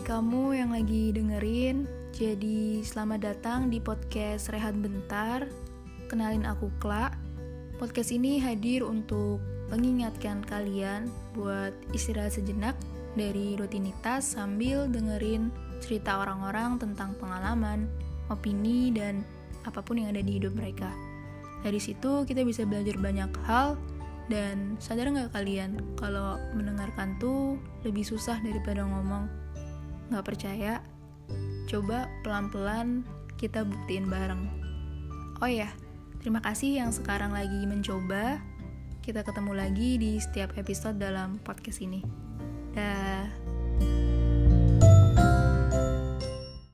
kamu yang lagi dengerin. Jadi selamat datang di podcast Rehat Bentar. Kenalin aku Kla. Podcast ini hadir untuk mengingatkan kalian buat istirahat sejenak dari rutinitas sambil dengerin cerita orang-orang tentang pengalaman, opini, dan apa pun yang ada di hidup mereka. Dari situ kita bisa belajar banyak hal dan sadar nggak kalian kalau mendengarkan tuh lebih susah daripada ngomong? Nggak percaya? Coba pelan-pelan kita buktiin bareng. Oh ya, terima kasih yang sekarang lagi mencoba. Kita ketemu lagi di setiap episode dalam podcast ini. Dah.